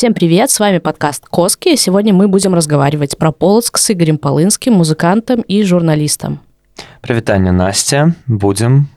Всем привет, с вами подкаст «Коски», и сегодня мы будем разговаривать про Полоцк с Игорем Полынским, музыкантом и журналистом. Привитание, Настя. Будем.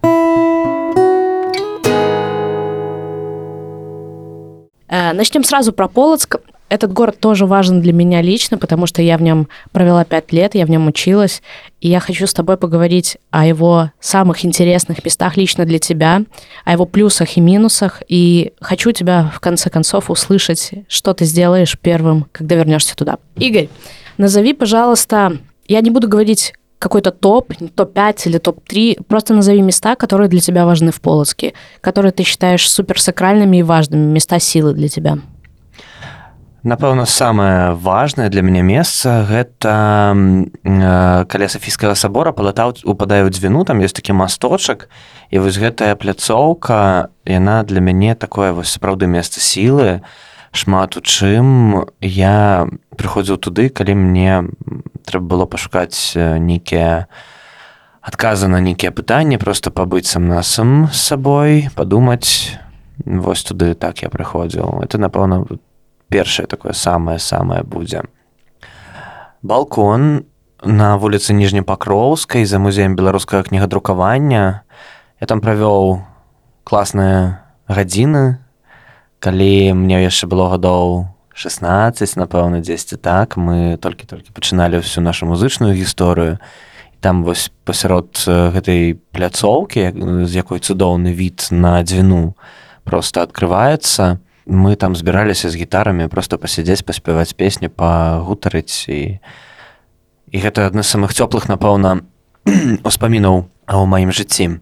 Э, Начнем сразу про Полоцк. Этот город тоже важен для меня лично, потому что я в нем провела пять лет, я в нем училась, и я хочу с тобой поговорить о его самых интересных местах лично для тебя, о его плюсах и минусах, и хочу тебя в конце концов услышать, что ты сделаешь первым, когда вернешься туда. Игорь, назови, пожалуйста, я не буду говорить какой-то топ, топ-5 или топ-3, просто назови места, которые для тебя важны в Полоцке, которые ты считаешь суперсакральными и важными, места силы для тебя. Напэўна самае важнае для мяне месца гэта э, каля сафійскага сабора палатаў упадае ў дзвіну там ёсць такі масточак і вось гэтая пляцоўка яна для мяне такое вось сапраўды месца сілы. Шмат у чым я прыходзіў туды калі мне трэба было пашукаць нейкія адказы на нейкія пытанні просто пабыць сам насам з сабой падумаць. Вось туды так я прыходзіў. Это напэўна першае такое самае самае будзе балкон на вуліцы ніжнепакроўскай за музеем беларускага кнігадрукавання я там правёў класныя гадзіны калі мне яшчэ было гадоў 16 напэўна дзесьці так. Мы толькі-толькі пачыналі всю нашу музычную гісторыю. Там вось пасярод гэтай пляцоўкі з якой цудоўны від на дзвіну просто открывваецца то мы там збіраліся з гітарамі просто пасядзець паспяваць песню пагутарыць. І і гэта адны з самых цёплых напэўна успамінаў у маім жыцці.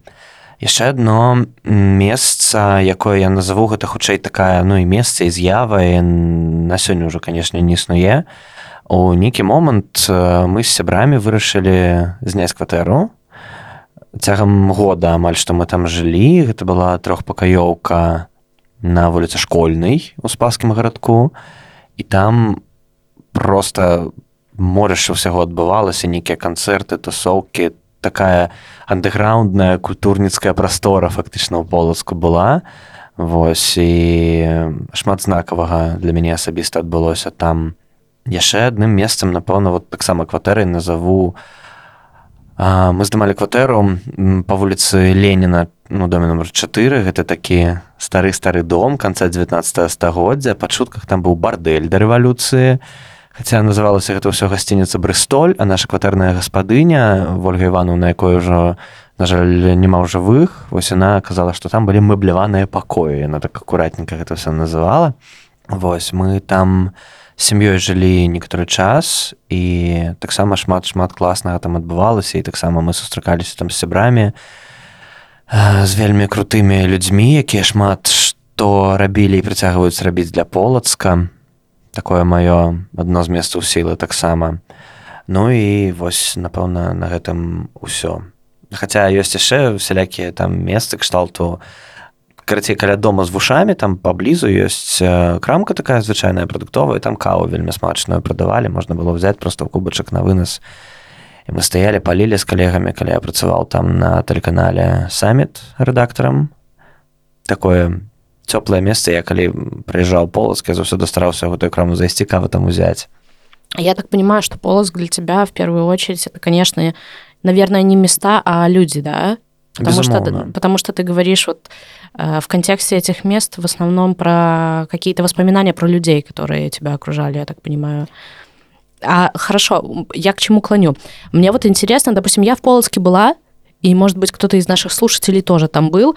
Яшчэ одно месца якое я назову гэта хутчэй такая ну і месца і з'ява на сёння ўжо канешне не існуе. У нейкі момант мы з сябрамі вырашылі зняць кватэру. Цягам года амаль што мы там жылі гэта была трохпакаёўка на вуліцы школьнай у спаскім гарадку і там просто морыш усяго адбывалася нейкія канцэрты тусоўкі такая андэграундная культурніцкая прастора фактычна ў полацку была Вось і шмат знакавага для мяне асабіста адбылося там. Яшчэ адным месцам напэўна вот таксама кватэрай назову мы здымалі кватэру па вуліцы Леніна ну доме номер 4 гэта такі стары стары дом канца 19 стагоддзя па чутках там быў бардэль да рэвалюцыі хаця называлася гэта ўсё гасцініца брыстоль а наша кватэрная гаспадыня ольга ивану на якой ужо на жаль няма ў жывых вось яна казала што там былі мэбляваныя пакоі яна так акуратненька гэта все называла. Восьось мы там сям'ёй жылі некаторы час і таксама шмат шмат класнага там адбывалася і таксама мы сустракаліся там з сябрамі з вельмі крутымі людзьмі якія шмат што рабілі і прыцягваюць рабіць для полацка. Такое маё адно з месцаў сілы таксама ну і вось напэўна на гэтым усё. Хаця ёсць яшчэ сялякія там месцы кшталту карацей каля дома з вушамі там паблізу ёсць крамка такая звычайная прадуктовая там каву вельмі смачную прадавалі можна было взять просто кубачак на вынас і мы стаялі палілі з калегамі калі я працаваў там на тэлеканале саміт рэдактарам такое цёплае месца я калі прыязджаў полацк я заўсёды стараўся гэтую краму зайсці кава там узяць я так понимаю что полоск для тебя в первую очередь это конечно наверное не места а люди да потому Безумовно. что потому что ты говоришь вот э, в контексте этих мест в основном про какие-то воспоминания про людей которые тебя окружали я так понимаю А хорошо, я к чему клоню? Мне вот интересно, допустим, я в Полоцке была, и, может быть, кто-то из наших слушателей тоже там был,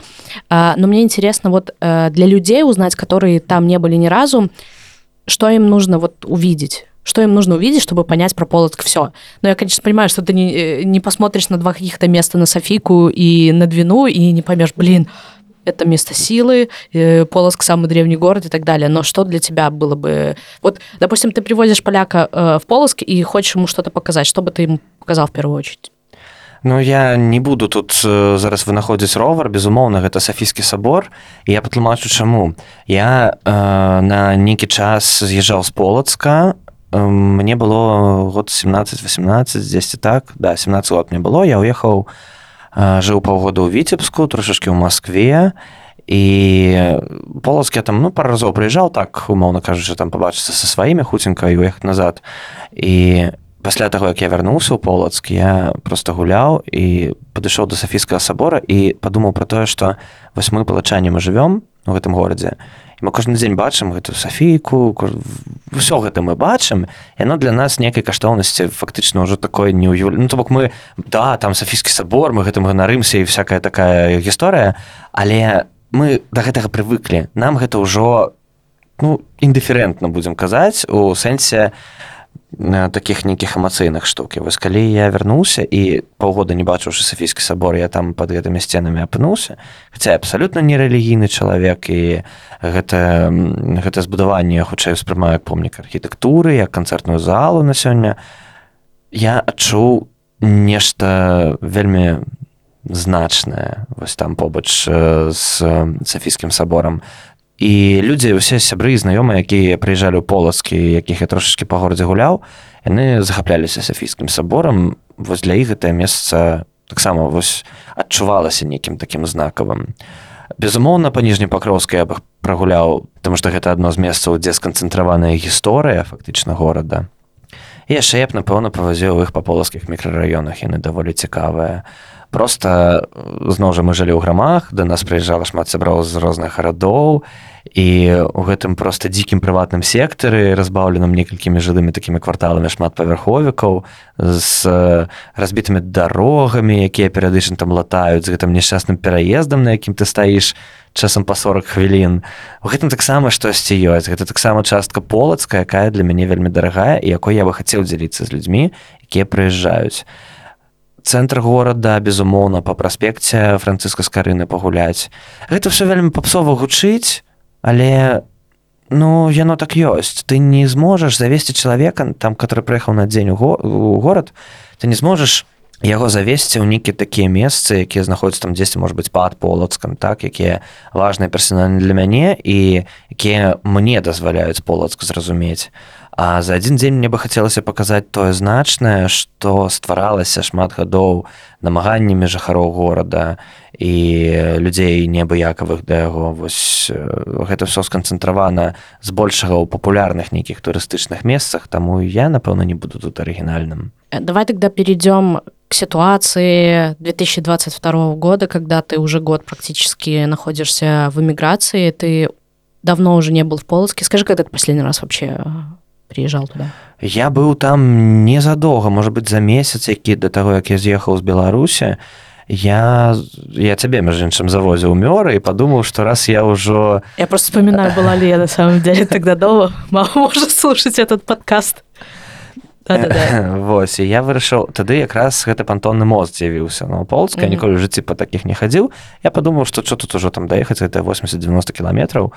а, но мне интересно вот э, для людей узнать, которые там не были ни разу, что им нужно вот увидеть что им нужно увидеть, чтобы понять про Полоцк все. Но я, конечно, понимаю, что ты не, э, не посмотришь на два каких-то места на Софийку и на Двину и не поймешь, блин, это место силы, э, Полоск самый древний город и так далее. Но что для тебя было бы... Вот, допустим, ты привозишь поляка э, в Полоск и хочешь ему что-то показать. Что бы ты ему показал в первую очередь? Ну я не буду тут э, зараз вынаходзіць ровар безумоўна гэта сафійскі сабор і я патлумачу чаму я э, на нейкі час з'язджаў з полацка э, мне было год 17-18 10 так. Да 17 год мне было. Я уехаў жыў паўгода ў віцебску трошачкі ў Маскве і полацкі там ну пару разоў прыязджаў так умоўна кажучы там пабачыцца са сваімі хуценька і уехаць назад. І пасля таго як я вярнуўся ў полацк я просто гуляў і падышоў да сафійскага сабора і падумаў пра тое што вось мы палачане мы жывём у гэтым горадзе мы кожны дзень бачым гэтую сафійку ўсё гэта мы бачым яно для нас нейкай каштоўнасці фактычна ўжо такое не ўю ну то бок мы да там сафійскі сабор мы гэтым ганарымся і всякая такая гісторыя але мы да гэтага прывыклі. Нам гэта ўжо ну індыферэнтна будзем казаць у сэнсе у таких нейкіх эмацыйных штук. Вось калі я вярнуўся і паўгода не бачыўшы сафійскі сабор я там под гэтымі сценамі апынуўся. Хаця абсалютна нерэлігійны чалавек і гэта гэта збудаванне хутчэй успрымаю помнік архітэктуры як канцэртную залу на сёння. Я адчуў нешта вельмі значнае вось там побач з сафійскім саборам і людзі усе сябры знаёмыя якія прыязджалі ў полацкі якіх я трошачки па горадзе гуляў яны захапляліся сафійскім саборам. Вось для іх гэтае месца таксама вось адчувалася нейкім такім знакавым. Безумоўна па ніжняй пакроўскай я бы прагуляў тому што гэта адно з месцаў дзе сканцэнтраваная гісторыя фактычна горада. І яшчэ я б напэўна павазіў іх па полацкіх мікрараёнах. Яны даволі цікавыя просто зноў жа мы жылі ў грамах да нас прыязджала шмат сяброў з розных гарадоў і у гэтым просто дзікім прыватным сектары разбаўленым некалькімі жылымі такімі кварталамі шмат павярховікаў з разбітымі дарогамі якія перыядычна там латаюць з гэтым няшчасным пераездам на якім ты стаіш часам па 40 хвілін. У гэтым таксама штосьці ёсць. Гэта таксама частка полацка якая для мяне вельмі дарагая і якой я бы хацеў дзяліцца з людзьмі якія прыязджаюць цэнтр горада безумоўна по праспекце францыска скарыны пагуляць. Гэта все вельмі папсова гучыць але ну яно так ёсць. Ты не зможаш завесці чалавека там который прыехаў на дзень у горад ты не зможаш яго завесці ў нейкі такія месцы якія знаходзяцца там дзесьці может быть пад полацкам так якія важныя персанальны для мяне і якія мне дазваляюць полацк зразумець А за адзін дзень мне бы хацелася паказаць тое значнае, што стваралася шмат гадоў намаганнямі жыхароў горада і людзей неабыякавых да яго вось гэта ўсё сканцэнтравана збольшага ў папулярных нейкіх турыстычных месцах, таму я, напэўна, не буду тут арыгінальным. Э, давай тогда перейдем к ситуации 2022 года, когда ты уже год практически находишься в эмиграции, ты давно уже не был в Полоцке. Скажи, когда ты последний раз вообще приезжал туда? Я быў там незадоўга может быть за месяц які до таго як я з'ехаў з беларусі я я цябе між іншым завозіў мёры і падумаў што раз я ўжо я просто вспоминаю была ли я на самом деле тогда дома. Можа слушать этот подкаст. Вось я вырашыў тады якраз гэты пантонны мост з'явіўся на полска ніколі жыцці па такіх не хадзіў я падумаў што що тут ужо там даехаць это 80-90 кіламетраў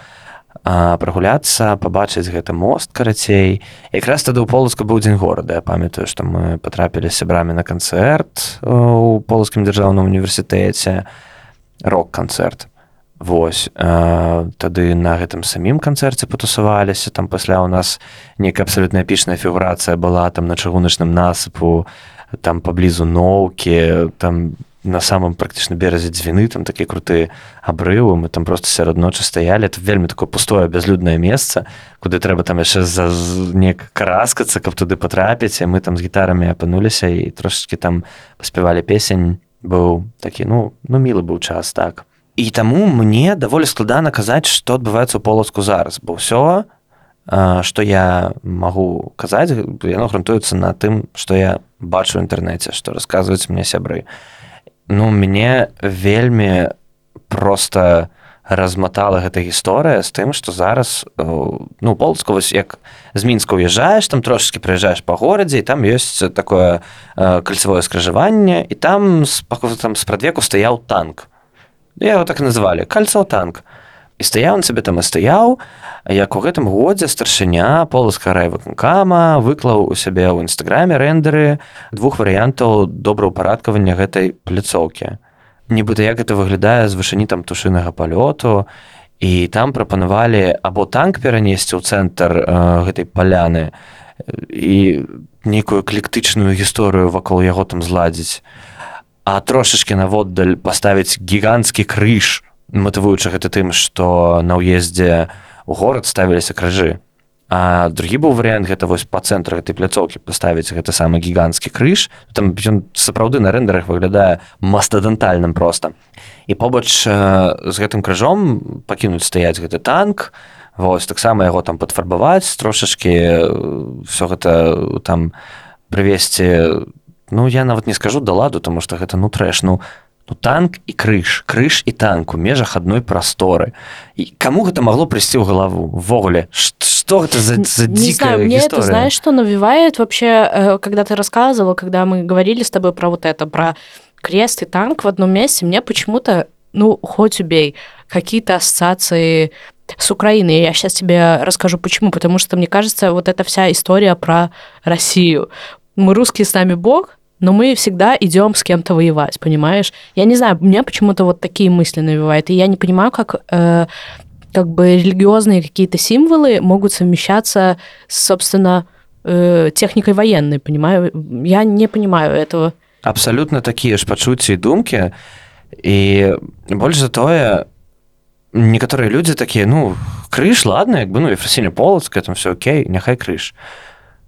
прагуляцца пабачыць гэты мост карацей. Якраз тады ў полацку быў дзень горада. Я памятаю што мы патрапілі сябрамі на канцэрт у полацкім дзяржаўным універсітэце. Рок-канцэрт. Вось тады на гэтым самім канцэрце патусаваліся. Там пасля ў нас нейкая абсалютна эпічная фігурацыя была там на чыгуначным насыпу там паблізу ноўкі там на самом практычна беразе дзвіны там такія крутыя абрывы мы там просто сярод ночы стаялі это вельмі такое пустое бязлюднае месца куды трэба там яшчэ за неяк караскацца каб туды патрапіць мы там з гітарамі апынуліся і трошачки там паспявалі песень. Быў такі ну ну мілы быў час так. І таму мне даволі складана казаць што адбываецца ў полацку зараз бо ўсё што я магу казаць яно грунтуецца на тым што я бачу ў інтэрнэце што расказваюць мне сябры ну мне вельмі просто разматала гэта гісторыя з тым што зараз ну полацку вось як з мінска уязджаеш там трошачки прыязджаеш па горадзе і там ёсць такое кальцавое скрыжаванне і там там спрадвеку стаяў танк. Я его так называлі кальцаў танк і стаяў он сабе там і стаяў як у гэтым годзе старшыня поласка райвыканкама выклаў у сябе ў нстаграме рэндеры двух варыянтаў добраўпарадкавання гэтай пляцоўкі. Нібыта як это выглядае з вышыні там тушынага палёту. І там прапанавалі або танк перанесці ў цэнтр э, гэтай паляны і нейкую эклектычную гісторыю вакол яго там зладзіць а трошачки наводдаль паставіць гіганцкі крыж матывуючы гэта тым што на ўездзе у горад ставіліся крыжы А другі быў варыянт гэта вось па цэнтры гэтай пляцоўкі паставіць гэты самы гіганцкі крыж. Там ён сапраўды на рэндерах выглядае мастадэнтальным проста. І побач з гэтым крыжом пакінуць стаяць гэты танк вось таксама яго там падфарбаваць трошачкі все гэта там прывесці ну я нават не скажу да ладу тому что гэта ну трэш ну ну танк і крыж крыж і танк у межах адной прасторы і кому гэта магло прыйсці ў галаву ввогуле что гэта за, за дикая мне это знаешь что навевает вообще э, когда ты рассказывал когда мы говорили с тобой про вот это про крест и танк в одном месте мне почему-то ну хоть убей какие-то ассоциации с Украины. Я сейчас тебе расскажу, почему. Потому что, мне кажется, вот эта вся история про Россию. Мы русские с нами Бог, но мы всегда идем с кем-то воевать, понимаешь? Я не знаю, меня почему-то вот такие мысли навевают, и я не понимаю, как э, как бы религиозные какие-то символы могут совмещаться с, собственно, э, техникой военной, понимаю? Я не понимаю этого. Абсолютно такие ж пачуцці і думкі і больш за тое некаторыя людзі такія ну крыж ладно як бы ну і фрасіня полацка там все окей няхай крыж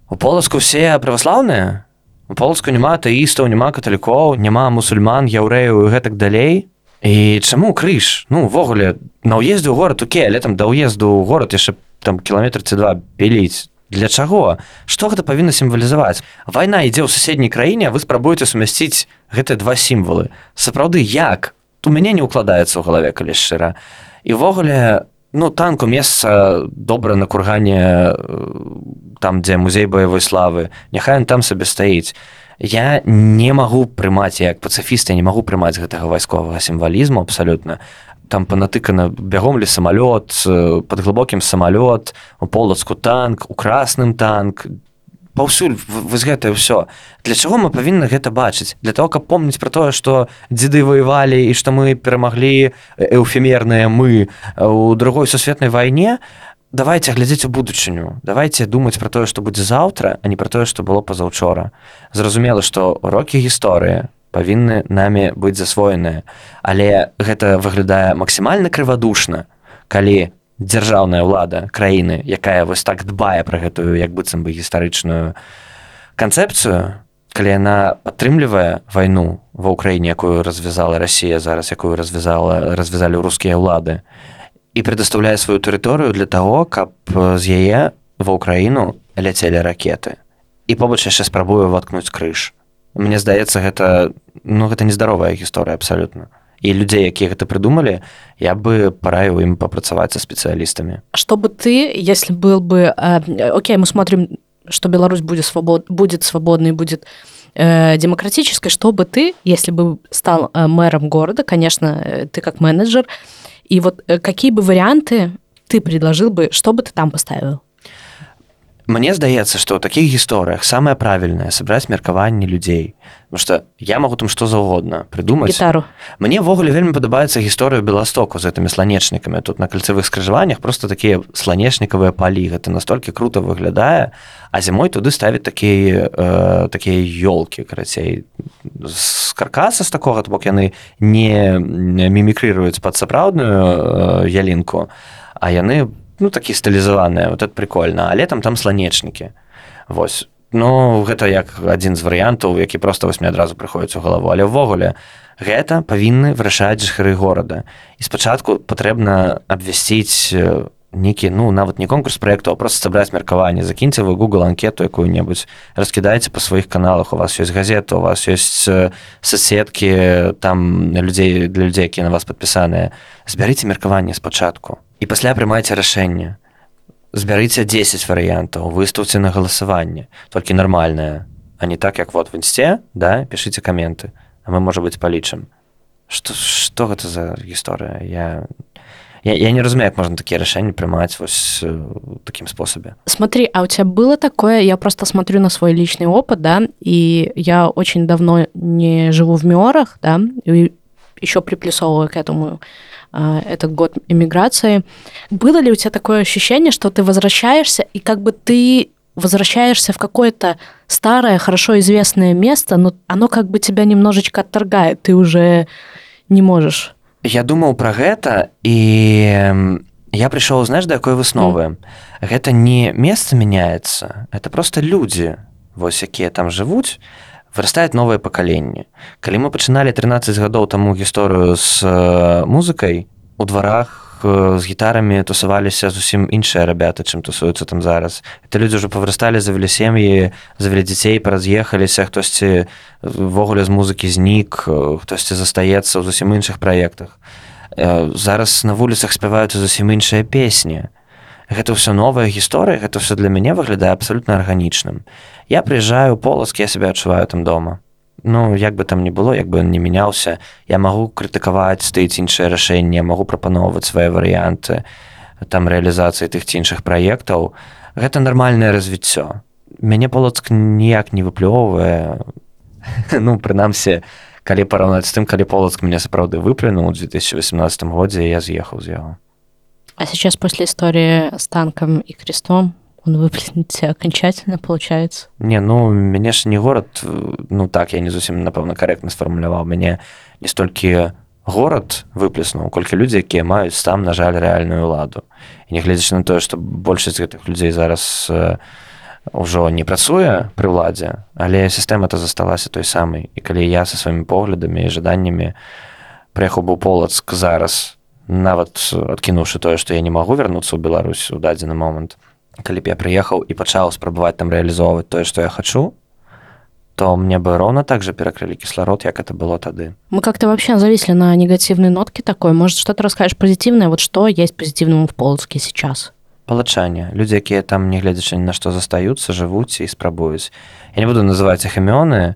у полацку все праваслаўныя У полацку няма атэістаў няма каталікоў няма мусульман яўрэяў гэтак далей. І чаму крыж? Ну увогуле на ўезду ў горад окей але там да ўезду ў горад яшчэ там кіламетр ці два піліць для чаго? Што гэта павінна сімвалізаваць? Вайна ідзе ў суседняй краіне вы спрабуеце сумясціць гэтыя два сімвалы. Сапраўды як? У мяне не ўкладаецца ў галаве калі шчыра. Івогуле ну танку месца добра на кургане там дзе музей баявой славы. Няхай ён там сабе стаіць. Я не магу прымаць як пацыфіста не магу прымаць гэтага вайсковага сімвалізму абсалютна. Там панатыкана бягом ли самалёт под глыбокім самалёт у полацку танк у красным танк паўсюль вось гэтае ўсё. Для чаго мы павінны гэта бачыць? Для того каб помніць пра тое што дзеды воевалі і што мы перамаглі эўфемерныя мы у другой сусветнай вайне. Давайте глядзець у будучыню. Давайте думаць пра тое што будзе заўтра а не пра тое што было пазаўчора. Зразумела што урокі гісторыі павінны намі быць засвоеныя. Але гэта выглядае максімальна крывадушна калі дзяржаўная ўлада краіны якая вось так дбае пра гэтую як быццам бы гістарычную канцэпцыю калі яна падтрымлівае вайну ва ўкраіне якую развязала Росія зараз якую развязала развязалі рускія ўлады і предоставляе сваю тэрыторыю для того каб з яе ва ўкраіну ляцелі ракеты. І побач яшчэ спрабую воткнуць крыж. Мне здаецца гэта ну гэта нездаровая гісторыя абсалютна і людзей якія гэта прыдумалі я бы параіў ім папрацаваць са спецыялістамі чтобы ты если был бы э, окей мы смотрим что Беларусь будет свобод будет свободной будет э, демократической чтобы ты если бы стал э, мэром города конечно э, ты как менеджер и вот э, какие бы варианты ты предложил бы чтобы ты там поставил Мне здаецца што ў такіх гісторыях самае правільнае сабраць меркаванне людзей что я могу там што заўгодна прыдумаць гітару мне ввогуле вельмі падабаецца гісторыя беластоку з гэтымі сланечнікамі тут на кальцевых скрыжаваннях просто такія сланечнікавыя палі гэта настолькі круто выглядае. А зімой туды ставіць такія э, такія ёлкі карацей з каркаса з такога бок яны не мімікрыруюць пад сапраўдную э, ялінку а яны по ну такі стылізаваныя вот это прикольно. Але там там сланечнікі восьось ну гэта як адзін з варыянтаў які просто вось мне адразу прыходзіць у галаву. Але ўвогуле гэта павінны вырашаць жыхары горада. І спачатку патрэбна абвясціць нейкі ну нават не конкурс проекту а просто сабраць меркаванне. Закіньце вы google анкету якую-небудзь раскідайце па сваіх каналах. У вас ёсць газета у вас ёсць соседкі там людзей для людзей якія на вас падпісаныя. Збярыце меркаванне спачатку і пасля прымайце рашэнне. Збярыце 10 варыянтаў выстаўце на галасаванне. Толькі нармальная а не так як вот в інсце да пішыце каменты а мы можа быть палічым. Что что гэта за гісторыя? Я Я, я не разумею, как можно такие решения принимать вот таким способом. Смотри, а у тебя было такое, я просто смотрю на свой личный опыт, да, и я очень давно не живу в Миорах, да, и еще приплюсовываю к этому этот год иммиграции. Было ли у тебя такое ощущение, что ты возвращаешься, и как бы ты возвращаешься в какое-то старое, хорошо известное место, но оно как бы тебя немножечко отторгает, ты уже не можешь я думаў пра гэта і я прыйшоў знаеш да якой высновы mm. гэта не месца мяняецца это просто людзі вось якія там жывуць вырастаюць новыя пакаленні калі мы пачыналі 13 гадоў таму гісторыю з музыкай у дварах з гітарамі тусаваліся зусім іншыя рабяты чым тусуюцца там зараз. Это людзі ўжо павырасталі завялі сем'і завялі дзяцей параз'ехаліся хтосьці ввогуле з музыкі знік хтосьці застаецца ў зусім іншых праектах. Зараз на вуліцах спяваюцца зусім іншыя песні гэта ўсё новая гісторыя гэта ўсё для мяне выглядае абсалютна арганічным. Я прыязджаю полацкі я сябе адчуваю там дома. Ну як бы там не было як бы не мяняўся я магу крытыкаваць ты ці іншыя рашэнні магу прапаноўваць свае варыянты там рэалізацыі тых ці іншых праектаў. Гэта нармальнае развіццё. Мяне полацк ніяк не выплёўвае. Ну прынамсі калі параўнаць з тым калі полацк мяне сапраўды выплюнуў у 2018 годзе я з'ехаў з яго а сейчас после истории с танком и крестом он выплеснется окончательно получается. Не ну мяне ж не город ну так я не зусім напэўна корректно сфармуляваў мяне не столькі город выплеснуў колькі людзі якія маюць там на жаль рэальную ладу. І нягледзячы на тое што большасць гэтых людзей зараз ўжо не працуе пры ўладзе але сістэма то засталася той самай і калі я со сваімі поглядамі і жаданнямі прыехаў быў полацк зараз нават адкінуўшы тое што я не магу вярнуцца ў Беларусь у дадзены момант калі б я прыехаў і пачаў спрабаваць там рэалізоўваць тое што я хачу то мне бы ровно так же перакрылі кислород як это было тады. Мы как-то вообще зависли на негативной нотке такой. Может что ты расскажешь позитивное? Вот что есть позитивным в полацке сейчас? Палачанне людзі якія там нягледзячы на што застаюцца жывуць і спрабуюць. Я не буду называць іх імёны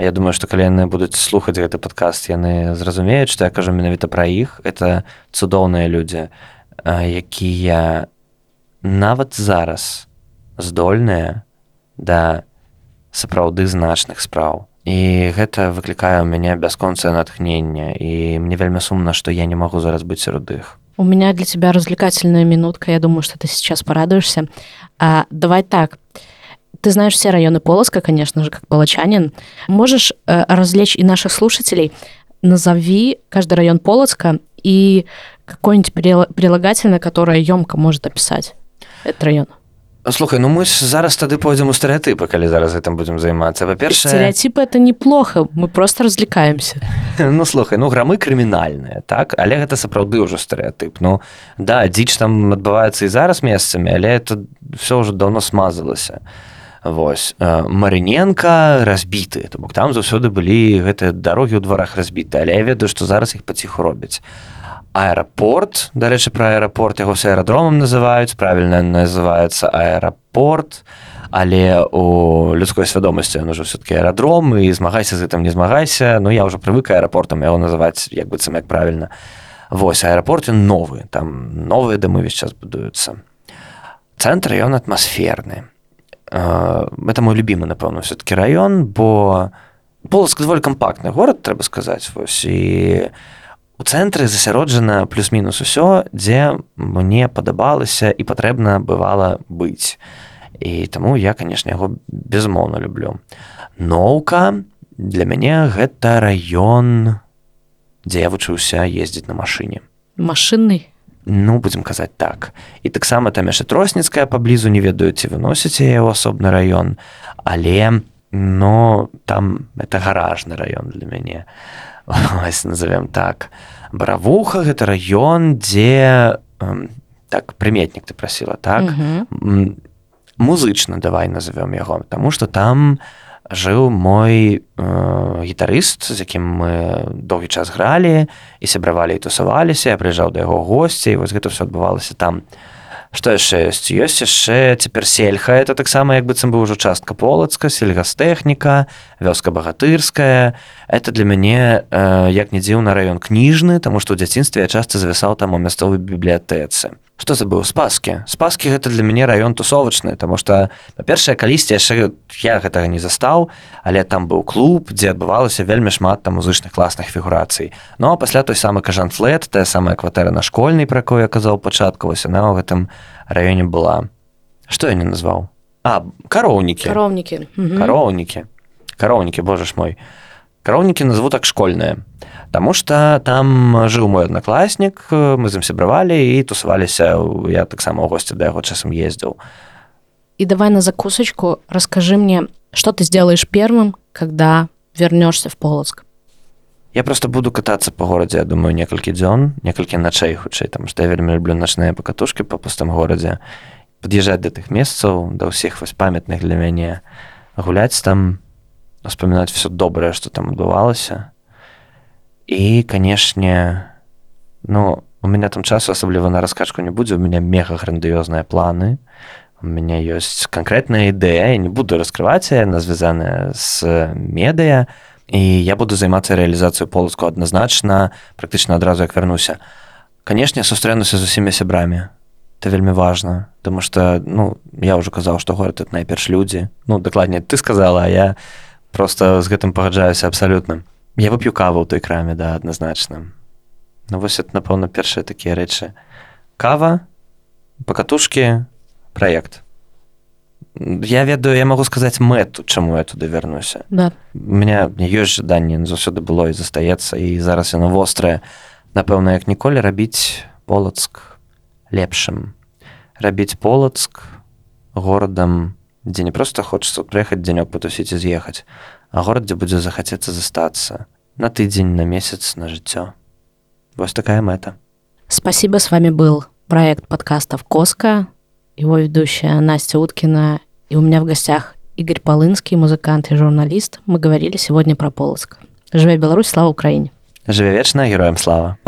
Я думаю што калі яны будуць слухаць гэты падкаст яны зразумеюць што я кажу менавіта пра іх это цудоўныя людзі якія нават зараз здольныя да сапраўды значных спраў. І гэта выклікае ў мяне бясконцае натхнення і мне вельмі сумна, што я не магу зараз быць сярод іх. У меня для тебя развлекательная минутка. Я думаю, что ты сейчас порадуешься. А, давай так. Ты знаешь все районы Полоска, конечно же, как палачанин. Можешь э, развлечь и наших слушателей. Назови каждый район Полоцка и какое-нибудь прилагательное, которое емко может описать этот район. Слухай ну мы ж зараз тады пойдзем у стэеатыпы калі зараз гэтым будзем займацца. Па-перша стэеатипы это неплохо мы просто развлекаемся. Ну слухай ну грамы крымінальныя так? Але гэта сапраўды ўжо стэеатып ну да дзіч там адбываецца і зараз месцамі але это все ўжо давно смазалася Вось. Марыненко разбіты то бок там заўсёды былі гэтыя дарогі ў дварах разбіты але я ведаю што зараз іх паціху робяць. Аэрапорт дарэчы пра аэрапорт яго с аэрадромам называюць правільна называется аэрапорт але у людской свядомасці он уже все-таки аэрадром і змагайся з гэтым не змагайся. Ну я уже прывык аэрапортам яго называць як быццам як правільна. Восьось аэрапорт ён новы там новыя дамы весь час будуюцца. Цэнтр ён атмасферны это мой любимы напэўна все-таки раён бо полоск даволі кампактны горад трэба сказаць вось і у цэнтры засяроджана плюс-мінус усё дзе мне падабалася і патрэбна бывала быць і таму я канешне яго безумоўна люблю. Ноўка для мяне гэта раён дзе я вучыўся ездзіць на машыне машынны ну будзем казаць так. І таксама там яшчэ тросніцкая паблізу не ведаю ці выносіце яго асобны раён але но там это гаражны раён для мяне. Назовем так. Баравуха гэта раён дзе так прыметнік ты прасіла так? Музычна давай назовём яго Таму что там жыў мой э, гітарыст з якім мы доўгі час гралі і сябравалі і тусаваліся. Я прыязджаў да яго госцей вось гэта все адбывалася там. Што яшчэ ёсць? Ёсць яшчэ цяпер сельха это таксама як быццам быў ужо частка полацка сельгастэхніка вёска багатырская. Это для мяне э, як не дзіўна раён кніжны таму што ў дзяцінстве я часта завісаў там у мясцовай бібліятэцы што забыў спаскі спаскі гэта для мяне раён тусовачны таму што па-першае калісьці яшчэ я гэтага не застаў але там быў клуб дзе адбывалася вельмі шмат там музычных класных фігурацый ну а пасля той самы кажан флет тая самая кватэра на школьнай пра якую я казаў пачатку вось на гэтым раёне была. Что я не назваў а кароўнікі кароўнікі кароўнікі кароўнікі Боже ж мой кароўнікі назову так школьныя. Таму что там жыў мой аднакласнік мы з ім сябравалі і тусаваліся. Я таксама ў госці да яго часам ездзіў. І давай на закусочку расскажи мне что ты сделаешь первым когда вернешься в полоск я просто буду катацца по горадзе я думаю некалькі дзён некалькі начэй хутчэй там што я вельмі люблю начныя пакатушкі по пустым горадзе. Пад'язджаць да тых месцаў да ўсіх вось памятных для мяне гуляць там успамінаць все добрае што там адбывалася і канешне ну у меня там часу асабліва на раскачку не будзе у меня мега грандыёзныя планы. У меня ёсць канкрэтная ідэя не буду раскрываць яна звязаная з медыя і я буду займацца рэалізацыю полацку адназначна практычна адразу як вярнуся канешне сустрэнуся з усімі сябрамі это вельмі важна потому что ну я уже казаў што горад это найперш людзі ну дакладней ты сказала я просто з гэтым пагаджаюся абсалютна. Я вып'ю каву ў той краме да адназначна. Ну вось это напэўна першыя такія рэчы. Кава пакатушкі праект. Я ведаю я магу сказаць мэту чаму я туды вярнуся. Да. меня не ёсць жаданне заўсёды было і застаецца і зараз яно вострае. Напэўна як ніколі рабіць полацк лепшым. Рабіць полацк горадам дзе не проста хочацца прыехаць дзянёк патусіць і з'ехаць а горад дзе будзе захацецца застацца на тыдзень на месяц на жыццё вось такая мэта спасибо с вами был проект подкастов коска его ведущая настя уткина и у меня в гостях игорь полынский музыкант и журналист. Мы говорили сегодня про полоск. Живе беларусь слава украине! Жыве вечна героем слава